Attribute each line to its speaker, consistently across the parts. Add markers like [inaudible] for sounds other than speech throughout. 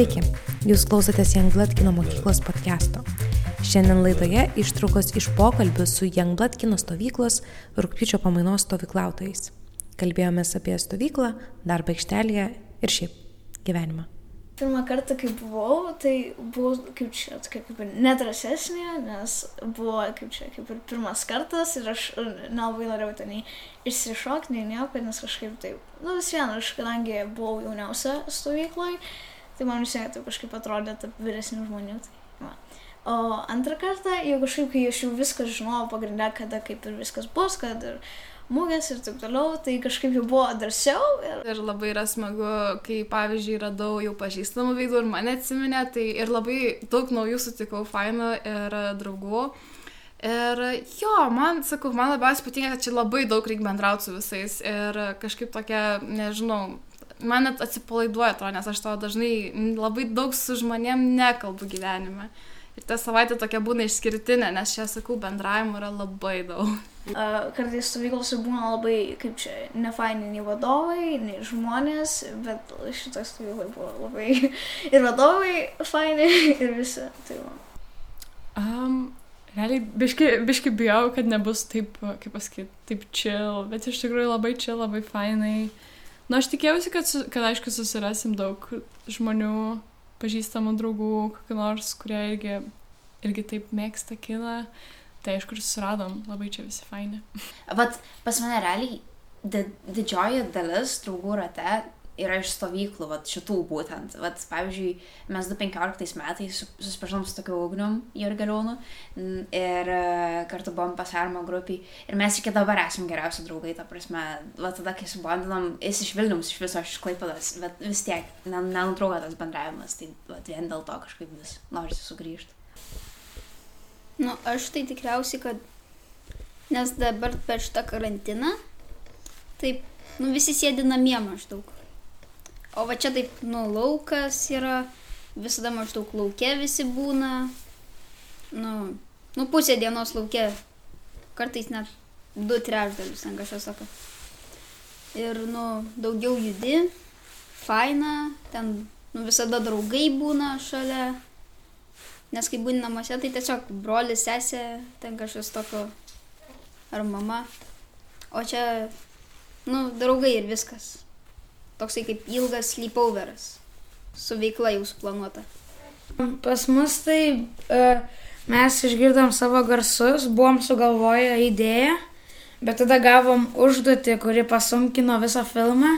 Speaker 1: Sveiki, jūs klausotės Youngblood kino mokyklos podcast'o. Šiandien laidoje ištraukos iš pokalbių su Youngblood kino stovyklos rūpiučio pamainos stovyklautojais. Kalbėjomės apie stovyklą, darbą aikštelėje ir šiaip gyvenimą.
Speaker 2: Pirmą kartą, kai buvau, tai buvau kaip čia, kaip ir nedrasesnė, nes buvo kaip čia, kaip ir pirmas kartas ir aš nelabai norėjau ten išsišokti, nei nieko, nes kažkaip taip, nu vis viena, aš kadangi buvau jauniausia stovykloje, tai man vis tiek taip kažkaip atrodė tarp vyresnių žmonių. Tai, va. O antrą kartą, jau kažkaip, kai aš jau viską žinojau pagrindę, kada kaip ir viskas bus, kad ir mūgės ir taip toliau, tai kažkaip jau buvo drąsiau.
Speaker 3: Ir... ir labai yra smagu, kai pavyzdžiui radau jau pažįstamų veidų ir mane atsiminė, tai ir labai daug naujų sutikau fainų ir draugų. Ir jo, man, sakau, man labiausiai patinka, kad čia labai daug reikia bendrauti su visais ir kažkaip tokia, nežinau, man net atsipalaiduoja to, nes aš to dažnai labai daug su žmonėm nekalbu gyvenime. Ir ta savaitė tokia būna išskirtinė, nes čia, sakau, bendravimo yra labai daug.
Speaker 2: Kartais stovyklose būna labai, kaip čia, nefaini nei vadovai, nei žmonės, bet šitą stovyklą buvo labai [laughs] ir vadovai faini, [laughs] ir visi. Tai va.
Speaker 4: um, realiai, biški, biški bijau, kad nebus taip, kaip pasakyti, taip chill, bet iš tikrųjų labai chill, labai fainai. Uh, Na, aš tikėjausi, kad, kad aišku, susirasim daug žmonių, pažįstamų draugų, kokių nors, kurie irgi, irgi taip mėgsta kiną. Tai aišku, ir susiradom, labai čia visi faini.
Speaker 5: Vat pas mane realiai didžioji dalis draugų rate yra iš stovyklų, vat, šitų būtent. Vat, pavyzdžiui, mes 2015 metais susipažinom su tokiu ugnium Jurgeliūnu ir e, kartu buvom pasarmo grupiai ir mes iki dabar esame geriausi draugai, ta prasme, vat, tada, kai subandinam, jis iš Vilnius, iš viso iš Klaipadas, bet vis tiek nenutrūko tas bendravimas, tai vat, vien dėl to kažkaip vis norisi sugrįžti.
Speaker 6: Nu, aš tai tikriausiai, kad nes dabar per šitą karantiną, taip, nu visi sėdi namie maždaug. O va čia taip, nu, laukas yra, visada maždaug laukia visi būna. Nu, nu pusė dienos laukia, kartais net du trečdalius, ten kažkas sako. Ir, nu, daugiau judi, faina, ten, nu, visada draugai būna šalia. Nes kai būni namuose, tai tiesiog brolis, sesė, ten kažkas tokio, ar mama. O čia, nu, draugai ir viskas toksai kaip ilgas sleepoveras su veikla jau suplanuota.
Speaker 7: Pas mus tai uh, mes išgirdom savo garsus, buvom sugalvoję idėją, bet tada gavom užduotį, kuri pasunkino visą filmą.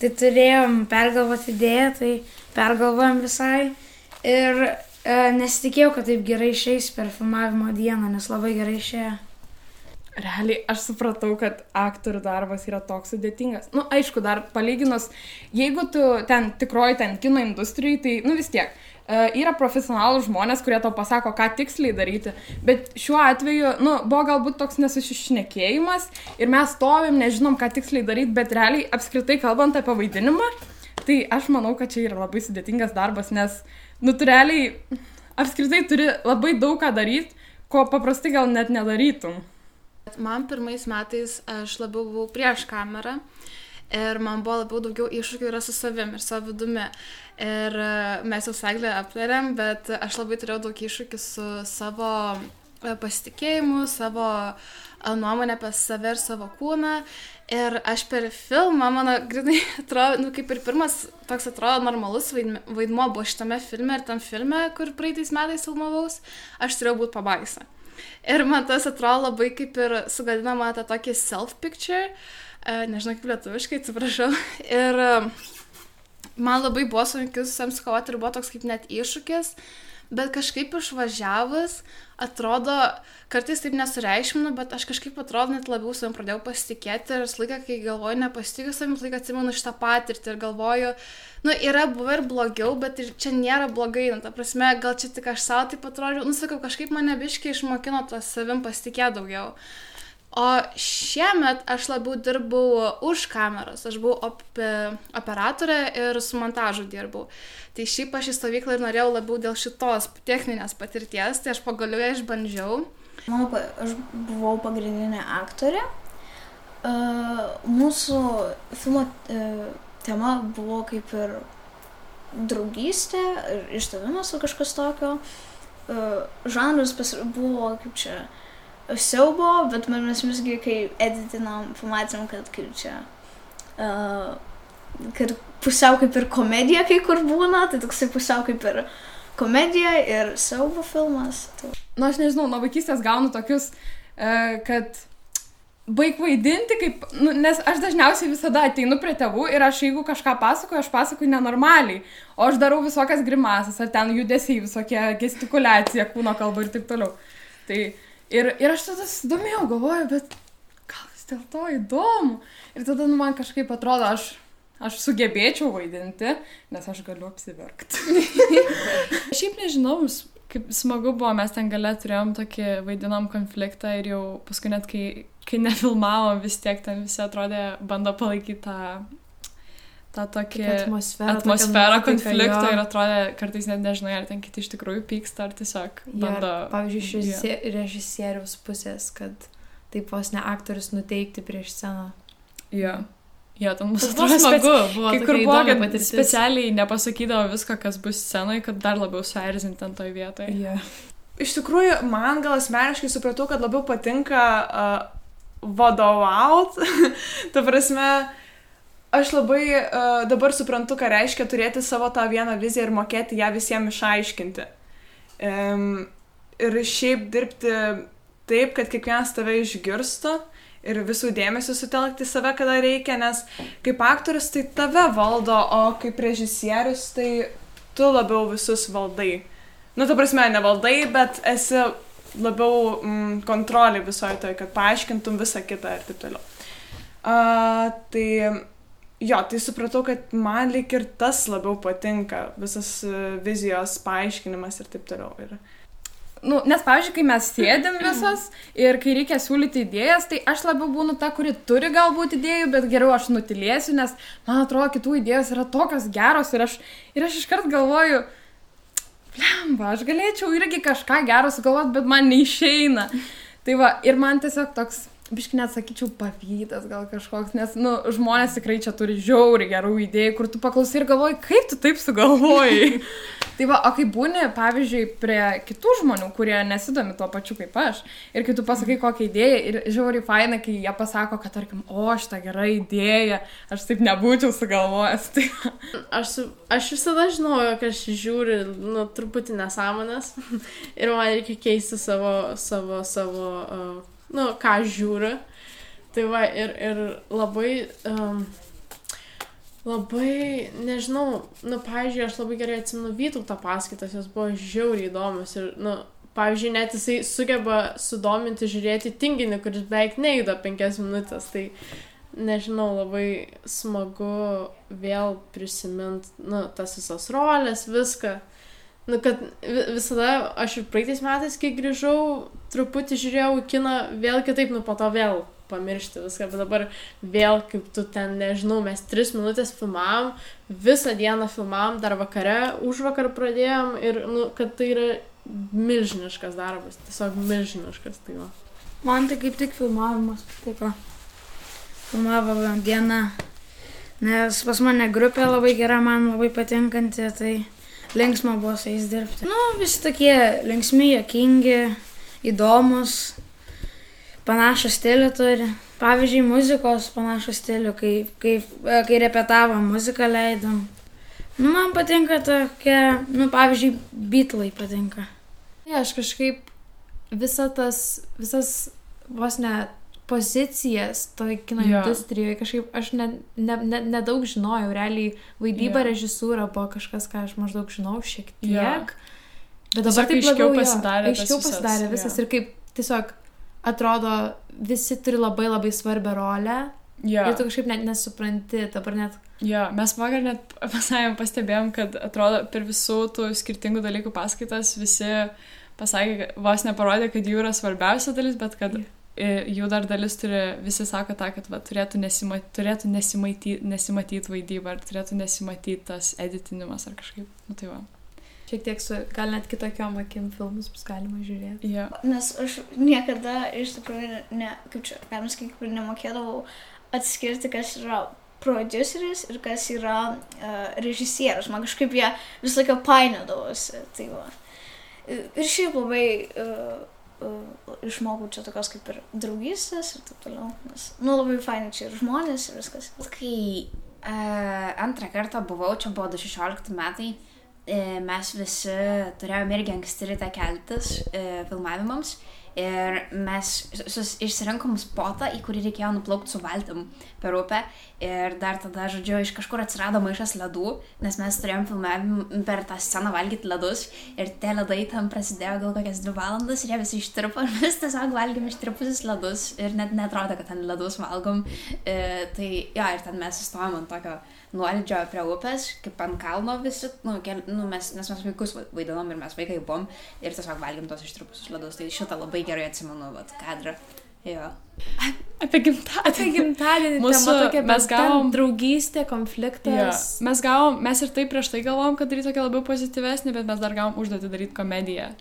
Speaker 7: Tai turėjom pergalvoti idėją, tai pergalvojom visai. Ir uh, nesitikėjau, kad taip gerai išeis per filmavimo dieną, nes labai gerai išėjo
Speaker 4: realiai aš supratau, kad aktorių darbas yra toks sudėtingas. Na, nu, aišku, dar palyginus, jeigu tu ten tikroji ten kino industrijai, tai, nu vis tiek, uh, yra profesionalų žmonės, kurie tau pasako, ką tiksliai daryti, bet šiuo atveju, nu, buvo galbūt toks nesusišnekėjimas ir mes stovim, nežinom, ką tiksliai daryti, bet realiai apskritai kalbant apie vaidinimą, tai aš manau, kad čia yra labai sudėtingas darbas, nes, nu, tu realiai apskritai turi labai daug ką daryti, ko paprastai gal net nedarytum.
Speaker 3: Man pirmais metais aš labiau buvau prieš kamerą ir man buvo labiau daugiau iššūkių yra su savim ir savo vidumi. Ir e, mes jau seglę aptarėm, bet aš labai turėjau daug iššūkių su savo e, pasitikėjimu, savo e, nuomonę apie save ir savo kūną. Ir aš per filmą, mano, grinai, [laughs] atrodo, nu, kaip ir pirmas toks atrodo normalus vaidmuo buvo šitame filme ir tam filme, kur praeitais metais filmavaus, aš turėjau būti pabaisa. Ir man tas atrodo labai kaip ir sugadinama tą tokį self-picture, uh, nežinau kaip lietuviškai, atsiprašau. [laughs] Ir uh, man labai buvo sunku su savim kovoti ir buvo toks kaip net iššūkis, bet kažkaip išvažiavus, atrodo, kartais taip nesureikšminu, bet aš kažkaip atrodo net labiau savim pradėjau pasitikėti ir visą laiką, kai galvoju, nepasitikiu savim, visą laiką atsimenu šitą patirtį ir galvoju, nu, yra buvę ir blogiau, bet ir čia nėra blogai, nu, ta prasme, gal čia tik aš savo taip atrodžiau, nu, sakau, kažkaip mane biškiai išmokino tas savim pasitikėti daugiau. O šiemet aš labiau dirbau už kameros, aš buvau op operatorė ir su montažu dirbau. Tai šiaip aš į stovyklą ir norėjau labiau dėl šitos techninės patirties, tai aš pagaliau ją išbandžiau.
Speaker 2: Manau, aš buvau pagrindinė aktorė. Uh, mūsų filmo uh, tema buvo kaip ir draugystė, išdavimas ar kažkas tokio. Uh, žanras buvo kaip čia siaubo, bet mes visgi, kai editinam, pamatėm, kad kaip čia, uh, kad pusiau kaip ir komedija kai kur būna, tai toksai pusiau kaip ir komedija ir siaubo filmas. Tai...
Speaker 4: Na, nu, aš nežinau, nuo vaikystės gaunu tokius, uh, kad baig vaidinti, kaip, nu, nes aš dažniausiai visada ateinu prie tėvų ir aš jeigu kažką pasakoju, aš pasakoju nenormaliai, o aš darau visokias grimasas, ar ten judesiai, visokie gestikulacija, kūno kalba ir taip toliau. Tai Ir, ir aš tada susidomėjau, galvoju, bet gal vis dėlto įdomu. Ir tada nu, man kažkaip atrodo, aš, aš sugebėčiau vaidinti, nes aš galiu apsiverkti. [laughs]
Speaker 8: Šiaip nežinau, kaip smagu buvo, mes ten gale turėjom tokį vaidinam konfliktą ir jau paskui net kai, kai nefilmavom, vis tiek ten visi atrodė, bando palaikyti tą tą tokį atmosferą, atmosferą konflikto jo. ir atrodė, kartais net nežinai, ar ten kiti iš tikrųjų pyksta, ar tiesiog bando.
Speaker 1: Ja, pavyzdžiui, iš ja. režisieriaus pusės, kad taip vos ne aktorius nuteikti prieš sceną.
Speaker 8: Jo. Jo, ten mūsų atrodo smagu buvo. Kai kur buvo, kad patirtis. specialiai nepasakydavo visko, kas bus scenoje, kad dar labiau suerzinti ant toj vietoje.
Speaker 1: Yeah.
Speaker 9: Iš tikrųjų, man gal asmeniškai supratau, kad labiau patinka uh, vadovauti. [laughs] Ta prasme, aš labai uh, dabar suprantu, ką reiškia turėti savo tą vieną viziją ir mokėti ją visiems išaiškinti. Um, ir šiaip dirbti taip, kad kiekvienas tave išgirstų ir visų dėmesį sutelkti save, kada reikia, nes kaip aktorius tai tave valdo, o kaip režisierius tai tu labiau visus valdai. Nu, ta prasme, nevaldai, bet esi labiau mm, kontrolė visoje toje, kad paaiškintum visą kitą ir taip toliau. Uh, tai jo, tai supratau, kad man lik ir tas labiau patinka, visas e, vizijos paaiškinimas ir taip toliau. Ir...
Speaker 4: Nu, nes, pavyzdžiui, kai mes sėdėm [clears throat] visas ir kai reikia siūlyti idėjas, tai aš labiau būnu ta, kuri turi galbūt idėjų, bet geriau aš nutilėsiu, nes man atrodo, kitų idėjos yra tokios geros ir aš, ir aš iškart galvoju, lemba, aš galėčiau irgi kažką gero sugalvoti, bet man neišeina. Tai va, ir man tiesiog toks biškai net sakyčiau pavydas gal kažkoks, nes, nu, žmonės tikrai čia turi žiauri gerų idėjų, kur tu paklausai ir galvoji, kaip tu taip sugalvojai. [laughs] tai va, o kai būni, pavyzdžiui, prie kitų žmonių, kurie nesidomi tuo pačiu kaip aš, ir kai tu pasakai kokią idėją, ir žiauri faina, kai jie pasako, kad, tarkim, o, šitą gerą idėją, aš taip nebūčiau sugalvojęs. Tai...
Speaker 8: aš, su, aš visada žinojau, kad aš žiūriu, nu, truputį nesąmonės [laughs] ir man reikia keisti savo, savo, savo uh, nu, ką žiūriu. Tai va, ir, ir labai, um, labai, nežinau, nu, pavyzdžiui, aš labai gerai atsimenu Vytauto paskaitas, jos buvo žiauriai įdomus ir, nu, pavyzdžiui, net jisai sugeba sudominti žiūrėti tinginį, kuris beveik neįda penkias minutės, tai nežinau, labai smagu vėl prisiminti, nu, tas visas rolės, viską. Nu, kad visada aš ir praeitais metais, kai grįžau, truputį žiūrėjau į kiną vėl kitaip, nu po to vėl pamiršti viską, bet dabar vėl, kaip tu ten, nežinau, mes tris minutės filmavom, visą dieną filmavom, dar vakare, už vakar pradėjom ir, nu, kad tai yra milžiniškas darbas, tiesiog milžiniškas tai va.
Speaker 7: Man tai kaip tik filmavimas patiko. Filmavome dieną, nes pas mane grupė labai gera, man labai patinkanti, tai linksma buvo su jais dirbti. Nu, visi tokie linksmi, jokingi, įdomus, panašų stilių turi. Pavyzdžiui, muzikos panašų stilių, kai, kai, e, kai repetavom muziką leidom. Nu, man patinka tokia, nu, pavyzdžiui, bitlai patinka.
Speaker 1: Ja, aš kažkaip visą tas, visas vos ne pozicijas toj kino yeah. industrijoje. Kažkaip aš nedaug ne, ne, ne, žinojau, realiai vaidyba, yeah. režisūra buvo kažkas, ką aš maždaug žinau šiek tiek. Yeah. Bet dabar taip aiškiau pasidarė. Aiškiau pasidarė visas, visas yeah. ir kaip tiesiog atrodo, visi turi labai labai svarbią rolę. Yeah. Ir tu kažkaip net nesupranti, dabar net.
Speaker 8: Jo, mes vakar net pasakėm, pastebėjom, kad atrodo per visų tų skirtingų dalykų paskaitas visi pasakė, vos neparodė, kad jų yra svarbiausia dalis, bet kad yeah jų dar dalis turi, visi sako tą, kad va, turėtų, nesimat, turėtų nesimatyti, nesimatyti vaidyba, ar turėtų nesimatyti tas editinimas ar kažkaip. Nu, tai va.
Speaker 1: Šiek tiek su, gal net kitokiom akim filmus bus galima žiūrėti.
Speaker 8: Ja.
Speaker 2: Nes aš niekada iš tikrųjų, ne, kaip čia, galima sakyti, nemokėdavau atskirti, kas yra produceris ir kas yra uh, režisierius. Man kažkaip jie visą laiką painiodavosi. Tai va. ir šiaip labai uh, išmokau čia tokios kaip ir draugystės ir taip toliau. Nes, nu, labai fainai čia ir žmonės ir viskas.
Speaker 5: Kai uh, antrą kartą buvau, čia buvo 2016 metai, uh, mes visi turėjome irgi anksti ryte keltis uh, filmavimams. Ir mes išsirinkom spotą, į kurį reikėjo nuplaukti su valtim per upę. Ir dar tada, žodžiu, iš kažkur atsirado maišas ledų, nes mes turėjom filmavimą per tą sceną valgyti ledus. Ir tie ledai tam prasidėjo gal kokias dvi valandas ir jie visi ištirpo. [laughs] Ir mes tiesiog valgėm ištirpusius ledus ir net netrodė, kad ten ledus valgom. E, tai, ja, ir ten mes sustojom ant tokio nuolydžio prie upės, kaip ant kalno visi, nu, kel, nu mes, nes mes vaikus vaidinom ir mes vaikai buvom ir tiesiog valgėm tos ištrupusius ledus. Tai šitą labai gerai atsimenu, vat, kadrą. Jo.
Speaker 8: Apie gimtadienį.
Speaker 1: Apie gimtadienį.
Speaker 8: Mūsų-
Speaker 1: tokia,
Speaker 8: mes gavom-
Speaker 1: Draugystė, konfliktas.
Speaker 8: Ja. Mes gavom, mes ir taip prieš tai galvom, kad daryti tokia labiau pozityvesnė, bet mes dar gavom užduoti daryti komediją.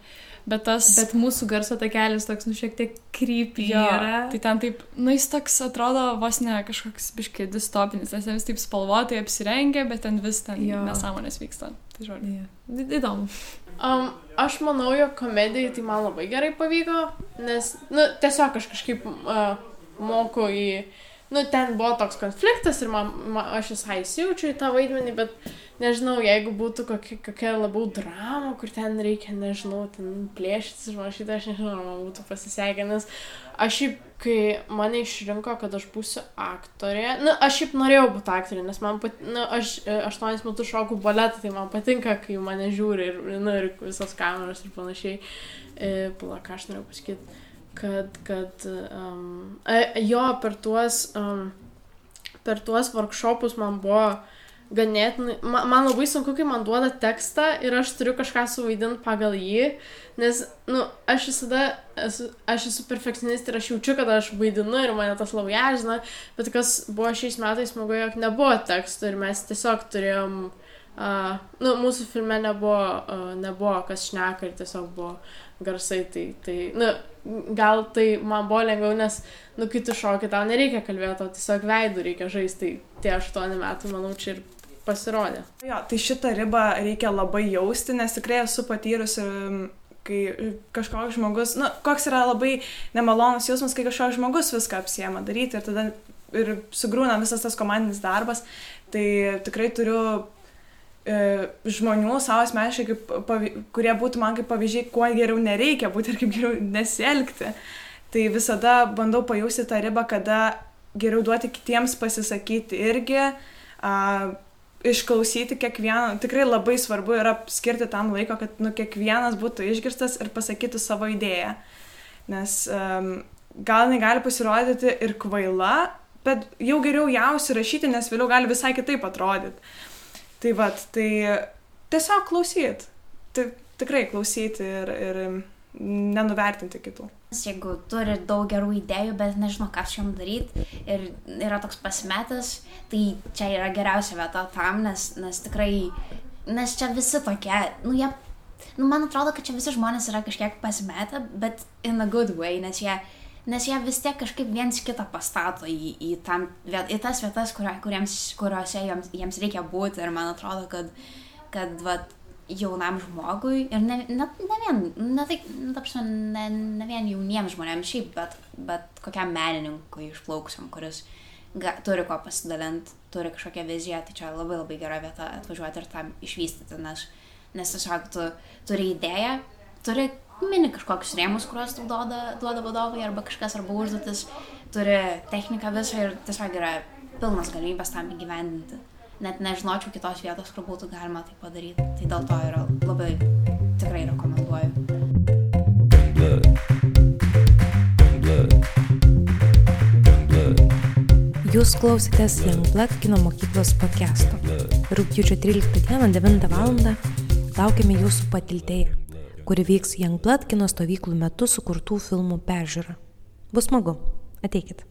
Speaker 8: Bet tas...
Speaker 1: Bet mūsų garso takelis toks, nu, šiek tiek krypy
Speaker 8: Jo,
Speaker 1: yra.
Speaker 8: tai ten taip, nu jis toks atrodo vos ne kažkoks biški distopinis, nes ten vis taip spalvotai apsirengia, bet ten vis ten
Speaker 1: Jo.
Speaker 8: nesąmonės vyksta. Tai žodžiu.
Speaker 1: Į- Įdomu.
Speaker 8: Um, aš manau, jog komedijai tai man labai gerai pavyko, nes, nu, tiesiog aš kažkaip uh, moku į, nu, ten buvo toks konfliktas ir man, man, aš visai įsijaučiu į tą vaidmenį, bet nežinau, jeigu būtų kokia, kokia labiau drama, kur ten reikia, nežinau, ten plėšytis ir tai aš nežinau, ar man būtų pasisekę, nes aš šiaip, kai mane išrinko, kad aš būsiu aktorė, nu, aš šiaip norėjau būti aktorė, nes man, pat, nu, aš e, aštuonis metus šoku baletą, tai man patinka, kai mane žiūri ir, nu, ir visos kameros ir panašiai. E, pala, ką aš norėjau pasakyti, kad, kad um, jo, per tuos, um, per tuos workshopus man buvo ganėtinai, man, man labai sunku, kai man duoda tekstą ir aš turiu kažką suvaidinti pagal jį, nes, nu, aš visada, esu, aš esu perfekcionistė ir aš jaučiu, kad aš vaidinu ir mane tas labai erzina, bet kas buvo šiais metais smagu, jog nebuvo teksto ir mes tiesiog turėjom, uh, nu, mūsų filme nebuvo, uh, nebuvo kas šneka ir tiesiog buvo garsai, tai, tai, nu, gal tai man buvo lengviau, nes, nu, kai tu šoki, tau nereikia kalbėti, o tiesiog veidų reikia žaisti, tai tie aštuoni metai, manau, čia ir pasirodė.
Speaker 9: Jo, tai šitą ribą reikia labai jausti, nes tikrai esu patyrusi, kai kažkoks žmogus, na, koks yra labai nemalonus jausmas, kai kažkoks žmogus viską apsiema daryti ir tada ir sugrūna visas tas komandinis darbas, tai tikrai turiu žmonių savo asmeniškai, kaip, kurie būtų man kaip pavyzdžiai, kuo geriau nereikia būti ir kaip geriau nesielgti. Tai visada bandau pajausti tą ribą, kada geriau duoti kitiems pasisakyti irgi. A, išklausyti kiekvieną, tikrai labai svarbu yra skirti tam laiko, kad nu, kiekvienas būtų išgirstas ir pasakytų savo idėją. Nes um, gal jinai gali pasirodyti ir kvaila, bet jau geriau ją užsirašyti, nes vėliau gali visai kitaip atrodyti. Tai vad, tai tiesiog klausyt. Tai, tikrai klausyti ir, ir nenuvertinti kitų.
Speaker 5: Jeigu turi daug gerų idėjų, bet nežino, ką su jom daryti ir yra toks pasimetęs, tai čia yra geriausia vieta tam, nes, nes tikrai, nes čia visi tokie, nu jie, nu man atrodo, kad čia visi žmonės yra kažkiek pasimetę, bet in a good way, nes jie, nes jie vis tiek kažkaip viens kitą pastato į, į, tam, į tas vietas, kurio, kuriems, kuriuose jiems, jiems reikia būti. Ir man atrodo, kad, kad vat, jaunam žmogui ir ne, ne, ne vien, ne, tai, nu, ta prasme, ne, ne vien jauniems žmonėms šiaip, bet, bet kokiam menininkui išplauksiam, kuris ga, turi ko pasidalinti, turi kažkokią viziją, tai čia labai labai gera vieta atvažiuoti ir tam išvystyti, nes, nes tiesiog tu turi idėją, turi mini kažkokius rėmus, kuriuos duoda, duoda vadovai arba kažkas arba užduotis, turi techniką visą ir tiesiog yra pilnas galimybės tam įgyvendinti net nežinočiau kitos vietos, kur būtų galima tai padaryti. Tai dėl to yra labai tikrai rekomenduoju.
Speaker 1: Jūs klausėtės Youngblood kino mokyklos podcast'o. Rūpjūčio 13 dieną 9 val. laukiame jūsų patiltėje, kuri vyks Youngblood kino stovyklų metu sukurtų filmų peržiūra. Bus smagu. Ateikit.